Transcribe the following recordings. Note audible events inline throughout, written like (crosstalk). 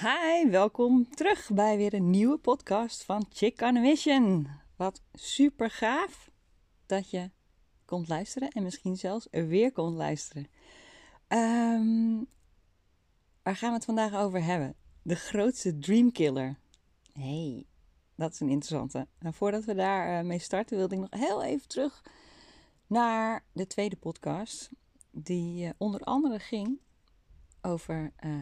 Hi, welkom terug bij weer een nieuwe podcast van Chick on. Wat super gaaf dat je komt luisteren en misschien zelfs er weer komt luisteren. Ehm, waar gaan we het vandaag over hebben? De grootste dreamkiller. Hey, dat is een interessante. En voordat we daar uh, mee starten, wilde ik nog heel even terug naar de tweede podcast. Die uh, onder andere ging over uh,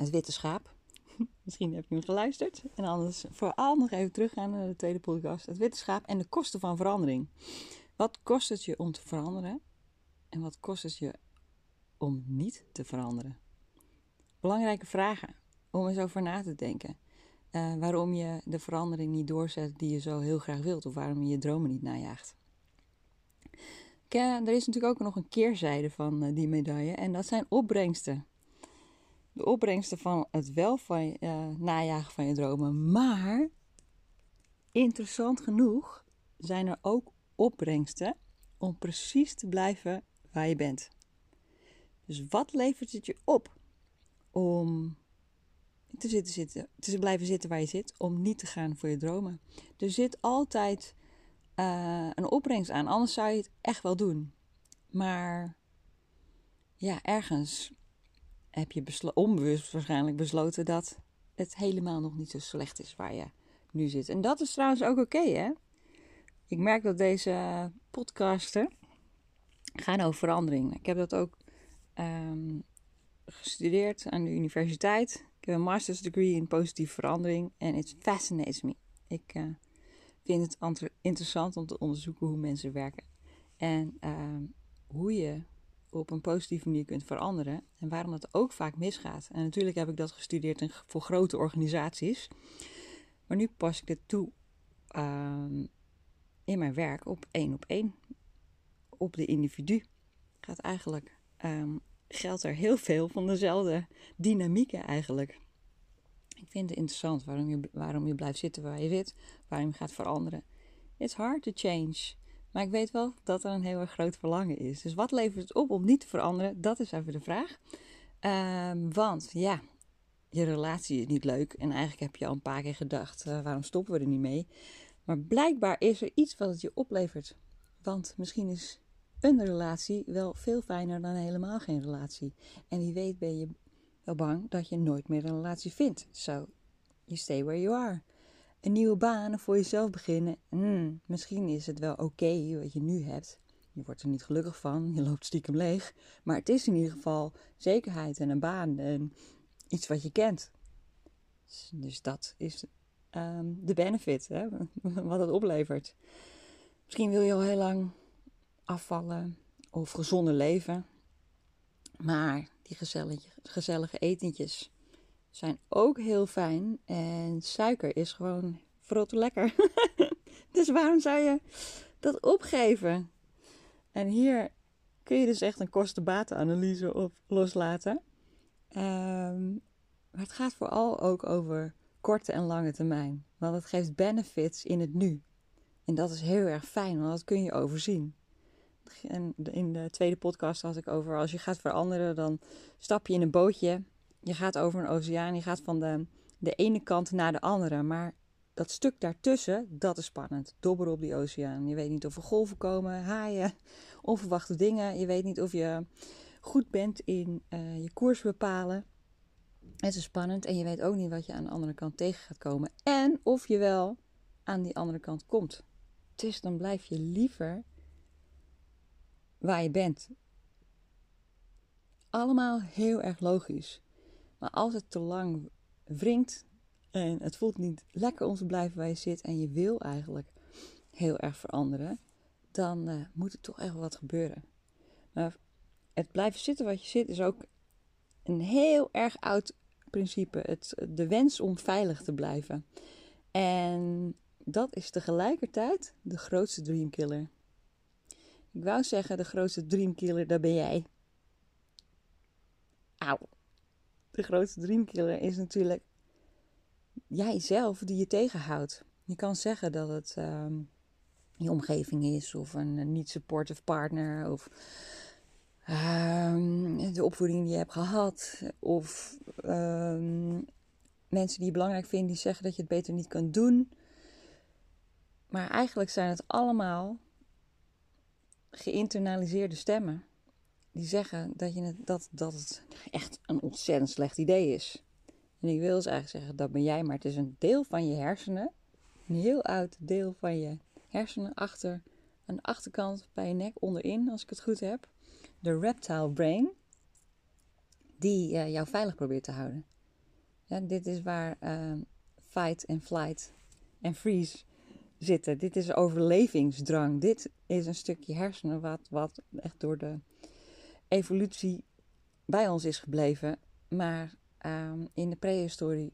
het witte schaap. (laughs) Misschien heb je hem geluisterd. En anders vooral nog even teruggaan naar de tweede podcast. Het witte schaap en de kosten van verandering. Wat kost het je om te veranderen? En wat kost het je om niet te veranderen? Belangrijke vragen om eens over na te denken. Uh, waarom je de verandering niet doorzet die je zo heel graag wilt. Of waarom je je dromen niet najaagt. er is natuurlijk ook nog een keerzijde van uh, die medaille. En dat zijn opbrengsten de opbrengsten van het wel van uh, najagen van je dromen. Maar interessant genoeg zijn er ook opbrengsten om precies te blijven waar je bent. Dus wat levert het je op om te, zitten, zitten, te blijven zitten waar je zit, om niet te gaan voor je dromen? Er zit altijd uh, een opbrengst aan, anders zou je het echt wel doen. Maar ja, ergens heb je onbewust waarschijnlijk besloten dat het helemaal nog niet zo slecht is waar je nu zit. En dat is trouwens ook oké, hè? Ik merk dat deze podcasten gaan over verandering. Ik heb dat ook um, gestudeerd aan de universiteit. Ik heb een master's degree in positieve verandering en it fascinates me. Ik uh, vind het interessant om te onderzoeken hoe mensen werken en uh, hoe je op een positieve manier kunt veranderen. En waarom dat ook vaak misgaat. En natuurlijk heb ik dat gestudeerd in, voor grote organisaties. Maar nu pas ik dit toe uh, in mijn werk op één op één. Op de individu. Gaat eigenlijk, um, geldt er heel veel van dezelfde dynamieken eigenlijk. Ik vind het interessant waarom je, waarom je blijft zitten waar je zit. Waarom je gaat veranderen. It's hard to change. Maar ik weet wel dat er een heel erg groot verlangen is. Dus wat levert het op om niet te veranderen? Dat is even de vraag. Um, want ja, je relatie is niet leuk. En eigenlijk heb je al een paar keer gedacht: uh, waarom stoppen we er niet mee? Maar blijkbaar is er iets wat het je oplevert. Want misschien is een relatie wel veel fijner dan helemaal geen relatie. En wie weet ben je wel bang dat je nooit meer een relatie vindt. So, you stay where you are een nieuwe baan voor jezelf beginnen. Hmm, misschien is het wel oké wat je nu hebt. Je wordt er niet gelukkig van, je loopt stiekem leeg. Maar het is in ieder geval zekerheid en een baan en iets wat je kent. Dus dat is um, de benefit, hè? (laughs) wat het oplevert. Misschien wil je al heel lang afvallen of gezonder leven. Maar die gezellige, gezellige etentjes, zijn ook heel fijn. En suiker is gewoon verrotte lekker. (laughs) dus waarom zou je dat opgeven? En hier kun je dus echt een kosten-batenanalyse op loslaten. Um, maar het gaat vooral ook over korte en lange termijn. Want het geeft benefits in het nu. En dat is heel erg fijn, want dat kun je overzien. En in de tweede podcast had ik over als je gaat veranderen, dan stap je in een bootje je gaat over een oceaan, je gaat van de, de ene kant naar de andere. Maar dat stuk daartussen, dat is spannend. Dobber op die oceaan. Je weet niet of er golven komen, haaien, (laughs) onverwachte dingen. Je weet niet of je goed bent in uh, je koers bepalen. Het is spannend en je weet ook niet wat je aan de andere kant tegen gaat komen. En of je wel aan die andere kant komt. Dus dan blijf je liever waar je bent. Allemaal heel erg logisch. Maar als het te lang wringt en het voelt niet lekker om te blijven waar je zit en je wil eigenlijk heel erg veranderen, dan uh, moet er toch echt wat gebeuren. Maar het blijven zitten wat je zit is ook een heel erg oud principe. Het, de wens om veilig te blijven. En dat is tegelijkertijd de grootste dreamkiller. Ik wou zeggen, de grootste dreamkiller, dat ben jij. Auw de grootste dreamkiller is natuurlijk jijzelf die je tegenhoudt. Je kan zeggen dat het um, je omgeving is of een, niet supportive partner of ehm, de opvoeding die je hebt gehad, of ehm, mensen die je belangrijk vinden die zeggen dat je het beter niet kan doen. Maar eigenlijk zijn het allemaal geïnternaliseerde stemmen die zeggen dat, je het, dat, dat het echt een ontzettend slecht idee is. En ik wil dus eigenlijk zeggen, dat ben jij, maar het is een deel van je hersenen. Een heel oud deel van je hersenen achter, aan de achterkant bij je nek onderin, als ik het goed heb. De reptile brain, die uh, jou veilig probeert te houden. Ja, dit is waar uh, fight and flight en freeze zitten. Dit is overlevingsdrang. Dit is een stukje hersenen wat, wat echt door de evolutie bij ons is gebleven. Maar um, in de prehistorie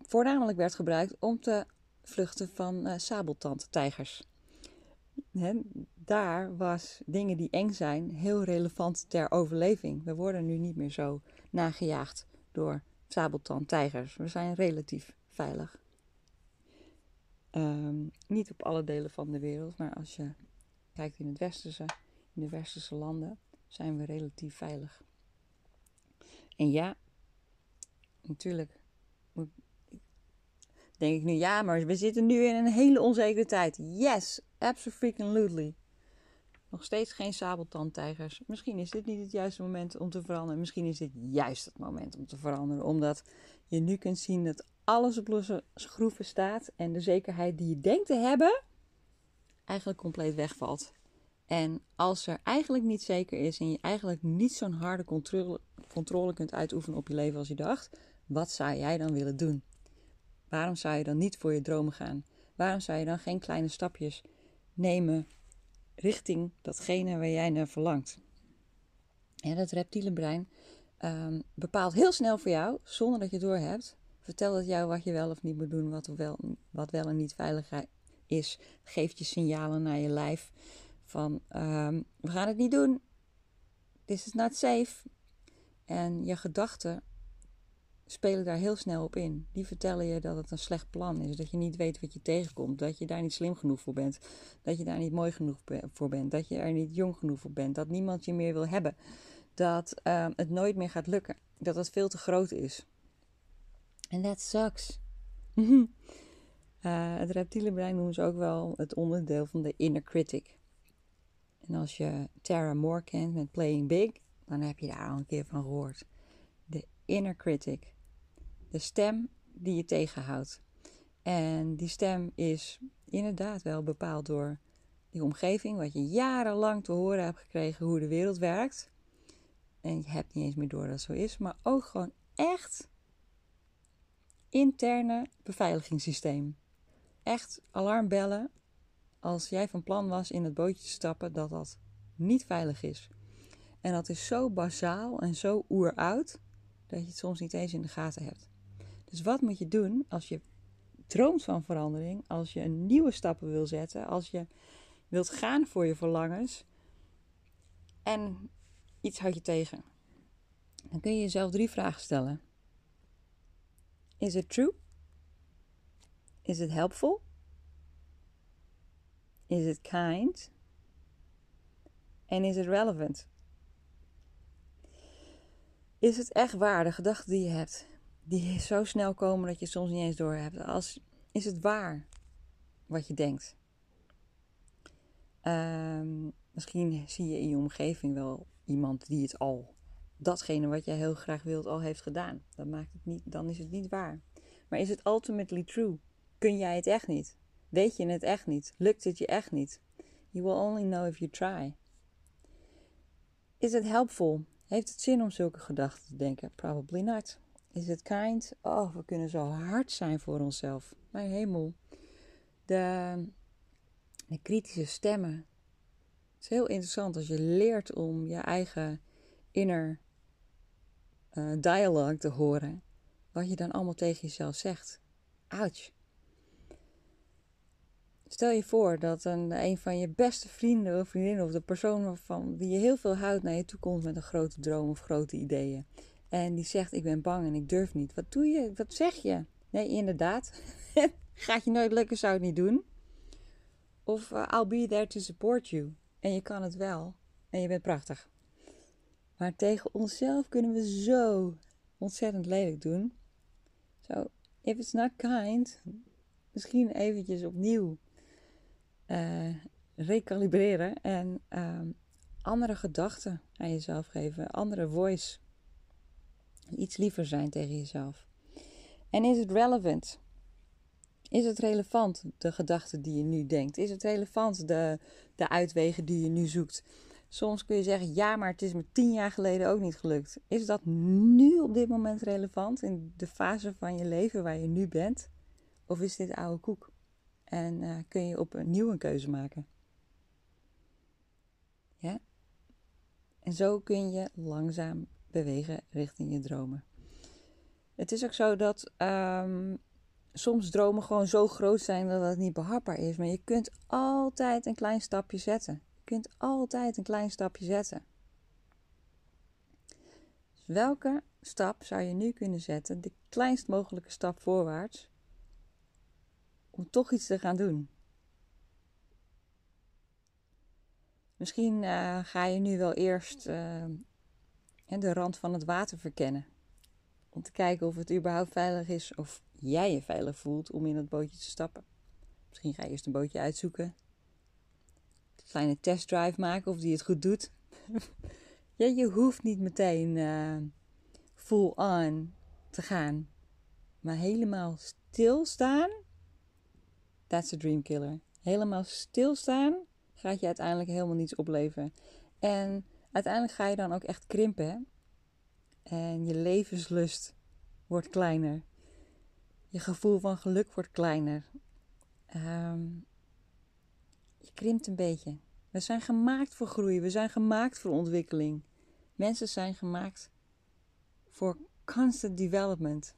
voornamelijk werd gebruikt om te vluchten van uh, sabeltandtijgers. daar was dingen die eng zijn heel relevant ter overleving. We worden nu niet meer zo nagejaagd door sabeltandtijgers. We zijn relatief veilig. Um, niet op alle delen van de wereld, maar als je kijkt in, het westerse, in de westerse landen, zijn we relatief veilig. En ja, natuurlijk denk ik nu, ja, maar we zitten nu in een hele onzekere tijd. Yes, absolutely. Nog steeds geen sabeltandtijgers. Misschien is dit niet het juiste moment om te veranderen. Misschien is dit juist het moment om te veranderen. Omdat je nu kunt zien dat alles op losse schroeven staat. En de zekerheid die je denkt te hebben, eigenlijk compleet wegvalt. En als er eigenlijk niet zeker is en je eigenlijk niet zo'n harde controle, controle kunt uitoefenen op je leven als je dacht, wat zou jij dan willen doen? Waarom zou je dan niet voor je dromen gaan? Waarom zou je dan geen kleine stapjes nemen richting datgene waar jij naar verlangt? En dat reptiele brein um, bepaalt heel snel voor jou, zonder dat je het doorhebt, vertelt het jou wat je wel of niet moet doen, wat wel, wat wel en niet veilig is. Geeft je signalen naar je lijf van um, we gaan het niet doen. This is not safe. En je gedachten spelen daar heel snel op in. Die vertellen je dat het een slecht plan is. Dat je niet weet wat je tegenkomt. Dat je daar niet slim genoeg voor bent. Dat je daar niet mooi genoeg voor bent. Dat je er niet jong genoeg voor bent. Dat niemand je meer wil hebben. Dat uh, het nooit meer gaat lukken. Dat het veel te groot is. En that sucks. uh, (laughs) het reptiele brein noemen ze ook wel het onderdeel van de inner critic. En als je Tara Moore kent met Playing Big, dan heb je daar al een keer van gehoord. De inner critic. De stem die je tegenhoudt. En die stem is inderdaad wel bepaald door die omgeving, wat je jarenlang te horen hebt gekregen hoe de wereld werkt. En je hebt niet eens meer door dat het zo is, maar ook gewoon echt interne beveiligingssysteem. Echt alarmbellen als jij van plan was in het bootje te stappen dat dat niet veilig is. En dat is zo bazaal en zo oeroud dat je het soms niet eens in de gaten hebt. Dus wat moet je doen als je droomt van verandering, als je een nieuwe stappen wil zetten, als je wilt gaan voor je verlangens en iets houdt je tegen? Dan kun je jezelf drie vragen stellen. Is it true? Is it helpful? Is it kind? En is it relevant? Is het echt waar, de gedachten die je hebt, die zo snel komen dat je soms niet eens door hebt? Als, is het waar wat je denkt? Um, misschien zie je in je omgeving wel iemand die het al, datgene wat jij heel graag wilt, al heeft gedaan. Dan, maakt het niet, dan is het niet waar. Maar is het ultimately true? Kun jij het echt niet? Weet je het echt niet? Lukt het je echt niet? You will only know if you try. Is het helpful? Heeft het zin om zulke gedachten te denken? Probably not. Is it kind? Oh, we kunnen zo hard zijn voor onszelf. Mijn hemel. De, de kritische stemmen. Het is heel interessant als je leert om je eigen inner uh, dialogue te horen. Wat je dan allemaal tegen jezelf zegt. Ouch. Stel je voor dat een, een van je beste vrienden of vriendinnen of de persoon waarvan wie je heel veel houdt naar je toe komt met een grote droom of grote ideeën. En die zegt: Ik ben bang en ik durf niet. Wat doe je? Wat zeg je? Nee, inderdaad. (laughs) Gaat je nooit lukken, zou het niet doen. Of uh, I'll be there to support you. En je kan het wel. En je bent prachtig. Maar tegen onszelf kunnen we zo ontzettend lelijk doen. Zo, if it's not kind, misschien eventjes opnieuw uh, recalibreren en ehm, andere gedachten aan jezelf geven, andere voice. Iets liever zijn tegen jezelf. En is het relevant? Is het relevant, de gedachten die je nu denkt? Is het relevant, de, de uitwegen die je nu zoekt? Soms kun je zeggen, ja, maar het is me tien jaar geleden ook niet gelukt. Is dat nu op dit moment relevant in de fase van je leven waar je nu bent? Of is dit oude koek? En uh, kun je opnieuw een keuze maken? Ja? En zo kun je langzaam bewegen richting je dromen. Het is ook zo dat um, soms dromen gewoon zo groot zijn dat het niet behapbaar is. Maar je kunt altijd een klein stapje zetten. Je kunt altijd een klein stapje zetten. Dus welke stap zou je nu kunnen zetten? De kleinst mogelijke stap voorwaarts. Om toch iets te gaan doen. Misschien uh, ga je nu wel eerst uh, de rand van het water verkennen. Om te kijken of het überhaupt veilig is of jij je veilig voelt om in dat bootje te stappen. Misschien ga je eerst een bootje uitzoeken. Een kleine testdrive maken of die het goed doet. (laughs) ja, je hoeft niet meteen uh, full on te gaan. Maar helemaal stilstaan, that's a dream killer. Helemaal stilstaan gaat je uiteindelijk helemaal niets opleveren. En uiteindelijk ga je dan ook echt krimpen. En je levenslust wordt kleiner. Je gevoel van geluk wordt kleiner. Ehm, je krimpt een beetje. We zijn gemaakt voor groei. We zijn gemaakt voor ontwikkeling. Mensen zijn gemaakt voor constant development.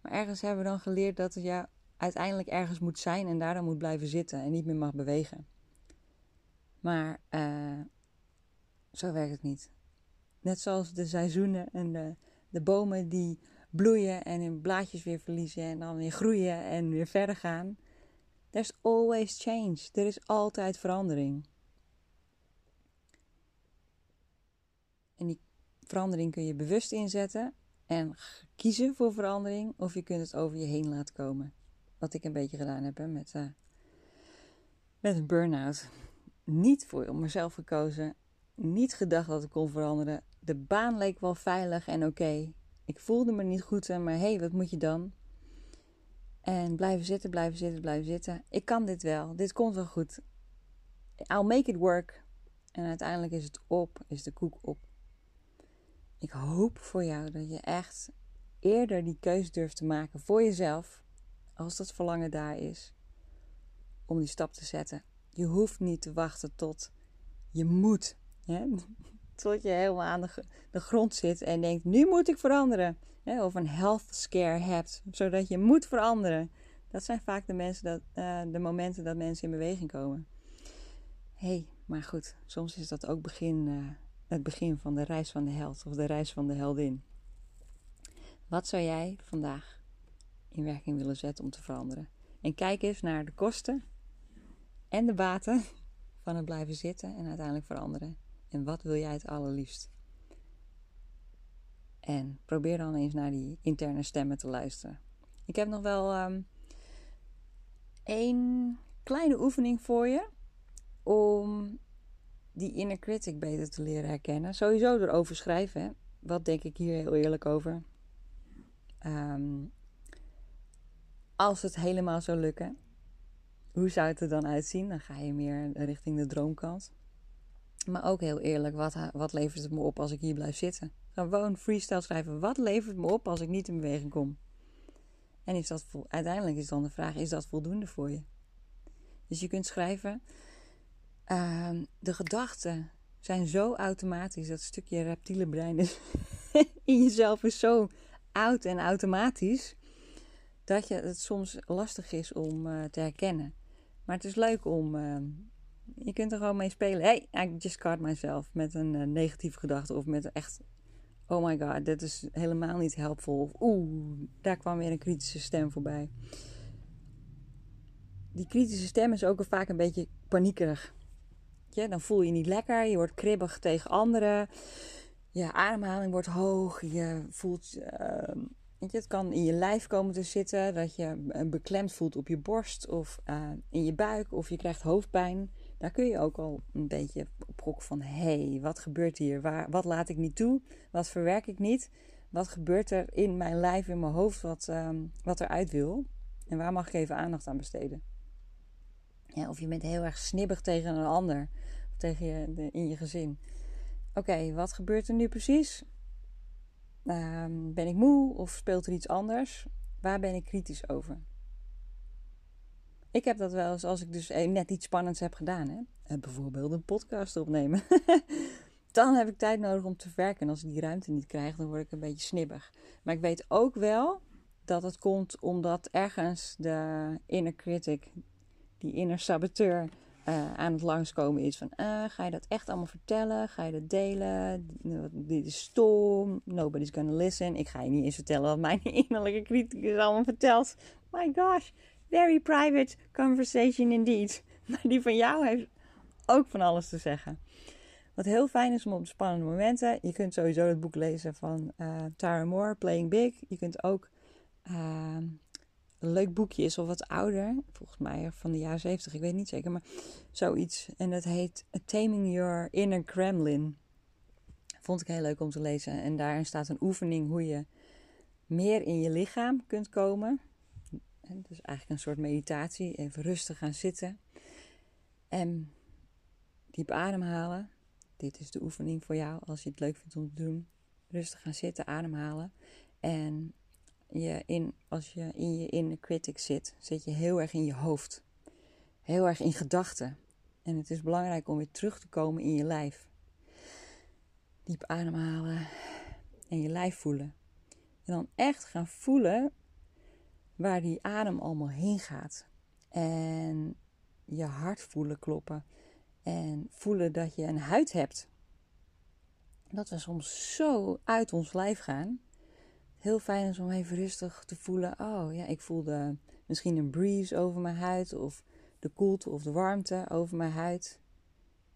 Maar ergens hebben we dan geleerd dat je uiteindelijk ergens moet zijn en daar dan moet blijven zitten en niet meer mag bewegen. Maar uh, zo werkt het niet. Net zoals de seizoenen en de, de bomen die bloeien en hun blaadjes weer verliezen en dan weer groeien en weer verder gaan. There's always change. Er is altijd verandering. En die verandering kun je bewust inzetten en kiezen voor verandering, of je kunt het over je heen laten komen. Wat ik een beetje gedaan heb met, uh, met een burn-out. Niet voor mezelf gekozen, niet gedacht dat ik kon veranderen. De baan leek wel veilig en oké. Ik voelde me niet goed, maar hey, wat moet je dan? En blijven zitten, blijven zitten, blijven zitten. Ik kan dit wel, dit komt wel goed. I'll make it work. En uiteindelijk is het op, is de koek op. Ik hoop voor jou dat je echt eerder die keuze durft te maken voor jezelf, als dat verlangen daar is, om die stap te zetten. Je hoeft niet te wachten tot je moet. Hè? (laughs) Tot je helemaal aan de, de grond zit en denkt: nu moet ik veranderen. Hè? Of een health scare hebt, zodat je moet veranderen. Dat zijn vaak de, mensen dat, uh, de momenten dat mensen in beweging komen. Hé, hey, maar goed, soms is dat ook begin, uh, het begin van de reis van de held of de reis van de heldin. Wat zou jij vandaag in werking willen zetten om te veranderen? En kijk eens naar de kosten en de baten (laughs) van het blijven zitten en uiteindelijk veranderen. En wat wil jij het allerliefst? En probeer dan eens naar die interne stemmen te luisteren. Ik heb nog wel um, één kleine oefening voor je om die inner critic beter te leren herkennen. Sowieso erover schrijven. Wat denk ik hier heel eerlijk over? Um, als het helemaal zou lukken, hoe zou het er dan uitzien? Dan ga je meer richting de droomkant. Maar ook heel eerlijk, wat, wat levert het me op als ik hier blijf zitten? Gewoon freestyle schrijven. Wat levert me op als ik niet in beweging kom? En is dat uiteindelijk is dan de vraag: is dat voldoende voor je? Dus je kunt schrijven. Uh, de gedachten zijn zo automatisch. Dat stukje reptiele brein is (laughs) in jezelf is zo oud en automatisch. Dat je, het soms lastig is om uh, te herkennen. Maar het is leuk om. Uh, je kunt er gewoon mee spelen. Hey, I just caught myself. Met een uh, negatieve gedachte. Of met echt. Oh my god, dit is helemaal niet helpvol. Of oeh, daar kwam weer een kritische stem voorbij. Die kritische stem is ook vaak een beetje paniekerig. Dan voel je je niet lekker. Je wordt kribbig tegen anderen. je ademhaling wordt hoog. Je voelt, je, het kan in je lijf komen te zitten. Dat je beklemd voelt op je borst of uh, in je buik. Of je krijgt hoofdpijn. Daar kun je ook al een beetje op van... hé, hey, wat gebeurt hier? Waar, wat laat ik niet toe? Wat verwerk ik niet? Wat gebeurt er in mijn lijf, in mijn hoofd, wat, um, wat eruit wil? En waar mag ik even aandacht aan besteden? Of je bent heel erg snibbig tegen een ander. Of tegen je, in je gezin. Oké, wat gebeurt er nu precies? Um, ben ik moe of speelt er iets anders? Waar ben ik kritisch over? Ik heb dat wel eens als ik dus net iets spannends heb gedaan. Hè? En bijvoorbeeld een podcast opnemen. (laughs) dan heb ik tijd nodig om te werken. En als ik die ruimte niet krijg, dan word ik een beetje snibbig. Maar ik weet ook wel dat het komt omdat ergens de inner critic, die inner saboteur, uh, aan het langskomen is. Van, uh, ga je dat echt allemaal vertellen? Ga je dat delen? Dit is stom. Nobody's gonna listen. Ik ga je niet eens vertellen wat mijn (laughs) innerlijke criticus allemaal vertelt. My gosh, very private conversation indeed. (laughs) Maar die van jou heeft ook van alles te zeggen. Wat heel fijn is om op spannende momenten. Je kunt sowieso het boek lezen van uh, Tara Moore, Playing Big. Je kunt ook uh, een leuk boekje is of wat ouder. Volgens mij van de jaren 70, ik weet niet zeker. Maar zoiets. En dat heet Taming Your Inner Kremlin. Vond ik heel leuk om te lezen. En daarin staat een oefening hoe je meer in je lichaam kunt komen. Dus eigenlijk een soort meditatie. Even rustig gaan zitten. En diep ademhalen. Dit is de oefening voor jou als je het leuk vindt om te doen. Rustig gaan zitten, ademhalen. En je in, als je in je inner critic zit, zit je heel erg in je hoofd. Heel erg in gedachten. En het is belangrijk om weer terug te komen in je lijf. Diep ademhalen en je lijf voelen. En dan echt gaan voelen waar die adem allemaal heen gaat. En je hart voelen kloppen. En voelen dat je een huid hebt. Dat we soms zo uit ons lijf gaan heel fijn is om even rustig te voelen. Oh ja, ik voelde misschien een breeze over mijn huid. Of de koelte of de warmte over mijn huid.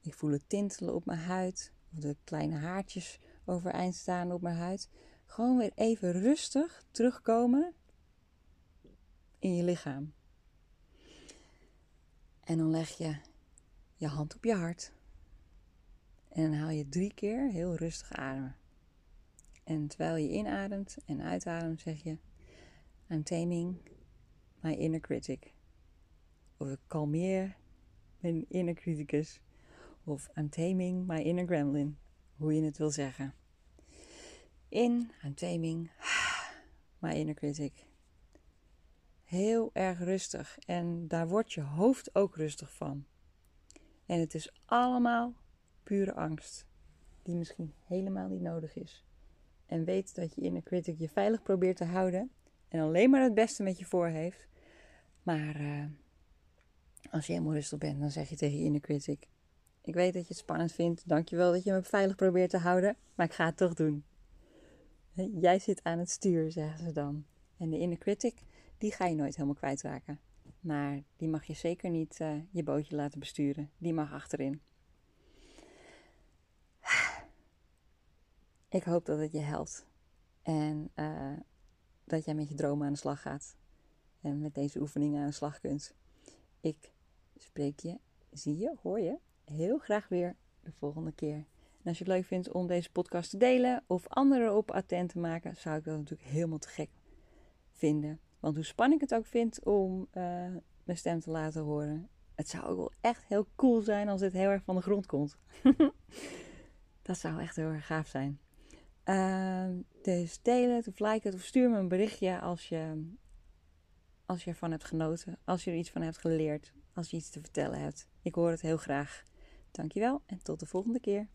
Ik voel het tintelen op mijn huid. Of de kleine haartjes overeind staan op mijn huid. Gewoon weer even rustig terugkomen in je lichaam. En dan leg je je hand op je hart. En dan haal je drie keer heel rustig ademen. En terwijl je inademt en uitademt, zeg je: I'm taming my inner critic. Of ik kalmeer mijn inner criticus. Of I'm taming my inner gremlin. Hoe je het wil zeggen. In, I'm taming my inner critic. Heel erg rustig. En daar wordt je hoofd ook rustig van. En het is allemaal pure angst. Die misschien helemaal niet nodig is. En weet dat je inner critic je veilig probeert te houden. En alleen maar het beste met je voor heeft. Maar uh, als je helemaal rustig bent, dan zeg je tegen je inner critic: Ik weet dat je het spannend vindt. Dankjewel dat je me veilig probeert te houden. Maar ik ga het toch doen. Jij zit aan het stuur, zeggen ze dan. En de inner critic, die ga je nooit helemaal kwijtraken. Maar die mag je zeker niet uh, je bootje laten besturen. Die mag achterin. Ik hoop dat het je helpt. En uh, dat jij met je dromen aan de slag gaat. En met deze oefeningen aan de slag kunt. Ik spreek je, zie je, hoor je heel graag weer de volgende keer. En als je het leuk vindt om deze podcast te delen of anderen op attent te maken, zou ik dat natuurlijk helemaal te gek vinden. Want hoe spannend ik het ook vind om uh, mijn stem te laten horen, het zou ook wel echt heel cool zijn als dit heel erg van de grond komt. (laughs) dat zou echt heel erg gaaf zijn. Uh, dus deel het of like het of stuur me een berichtje als je, als je ervan hebt genoten. Als je er iets van hebt geleerd. Als je iets te vertellen hebt. Ik hoor het heel graag. Dankjewel en tot de volgende keer.